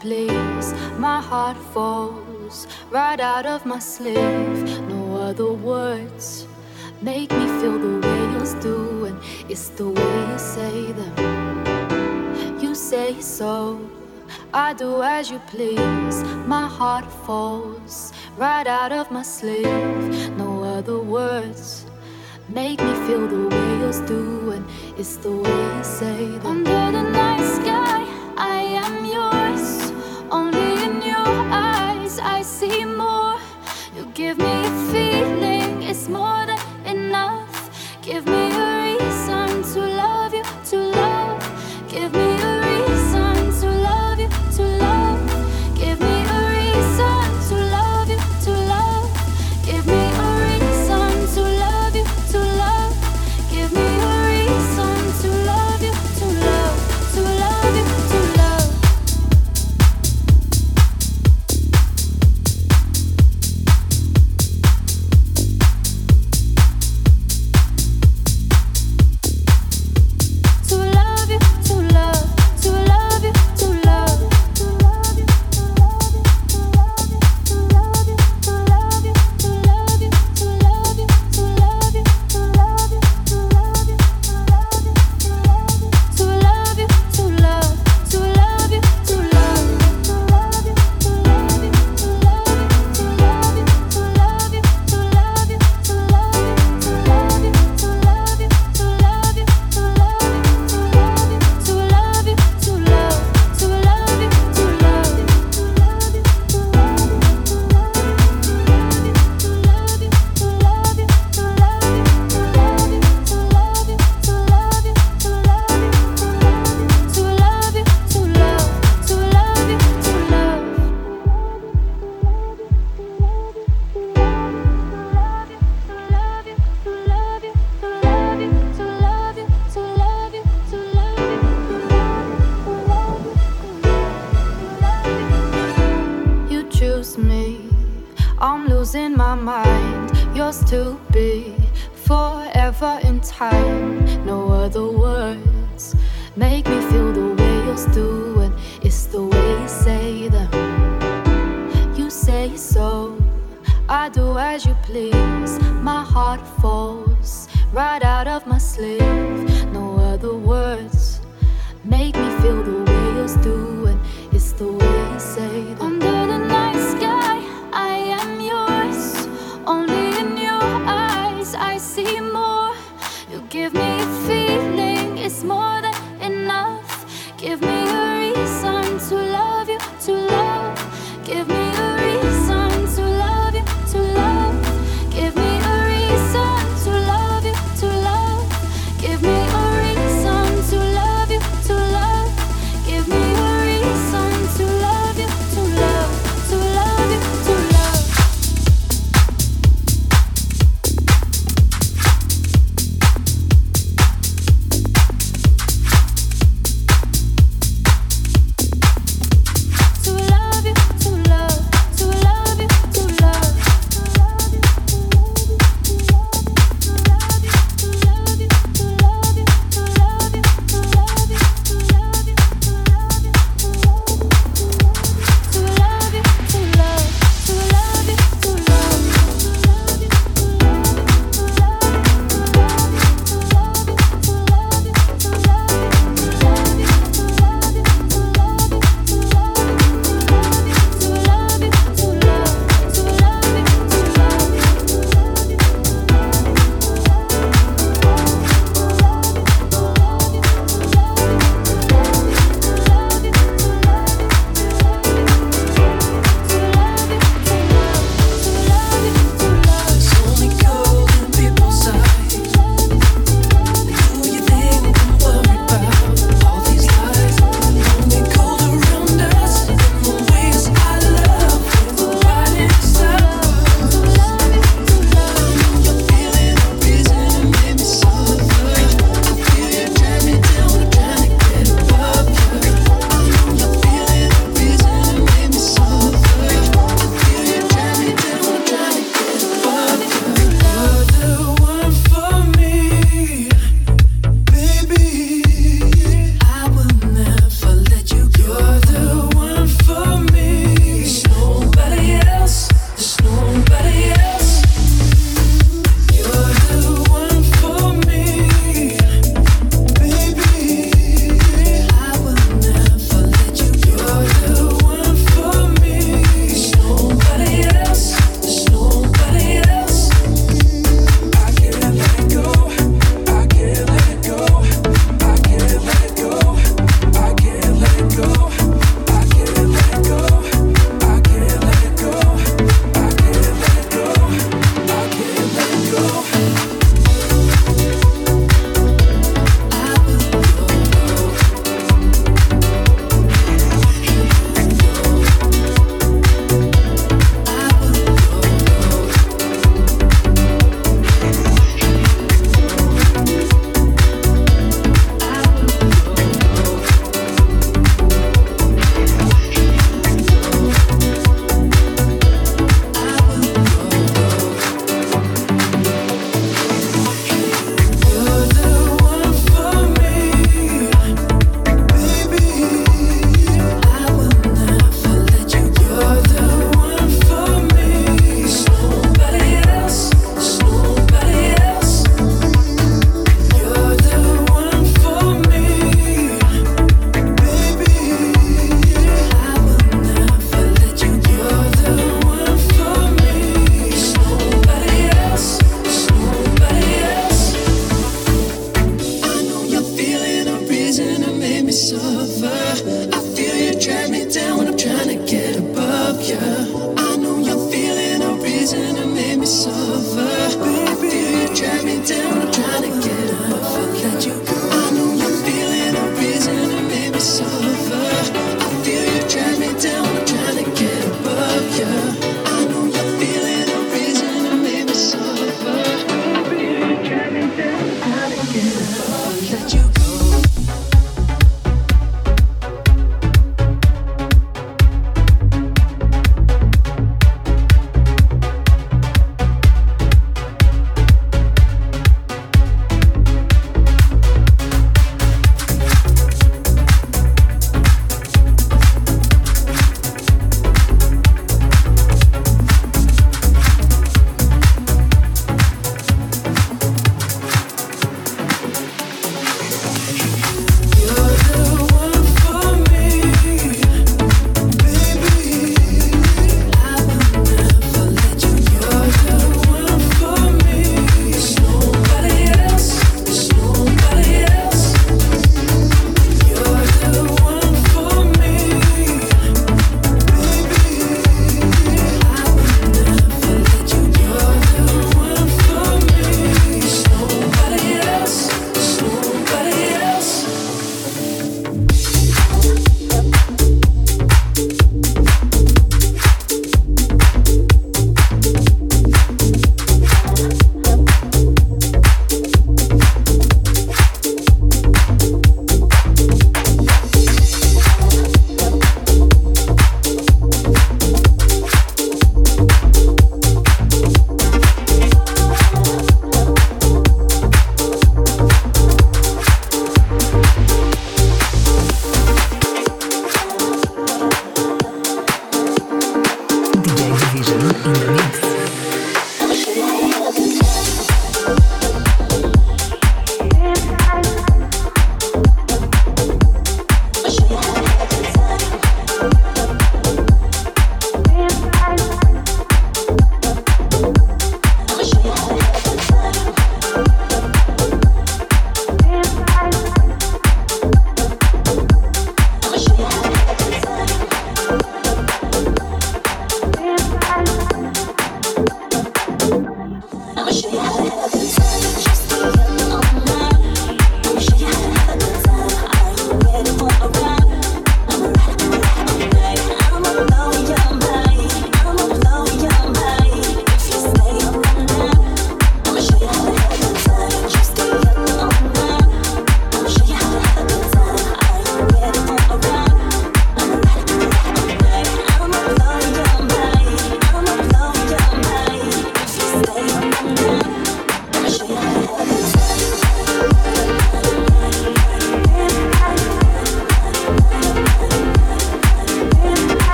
place. My heart falls right out of my sleeve. No other words make me feel the way yours do, and it's the way you say them. You say so, I do as you please. My heart falls right out of my sleeve. No other words make me feel the way yours do, and it's the way you say them. Under the night sky, I am yours. Only in your eyes I see more. You give me a feeling, it's more than enough. Give me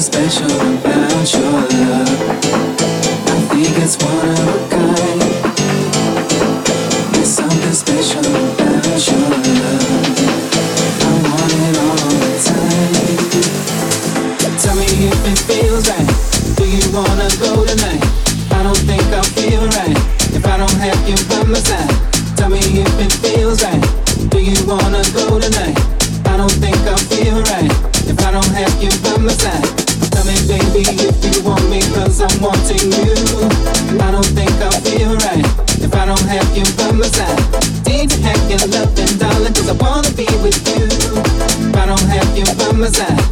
special about your love. I think it's one of a kind. you aside. Need to have your love and darling, cause I wanna be with you. If I don't have you by my side.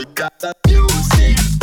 We got the music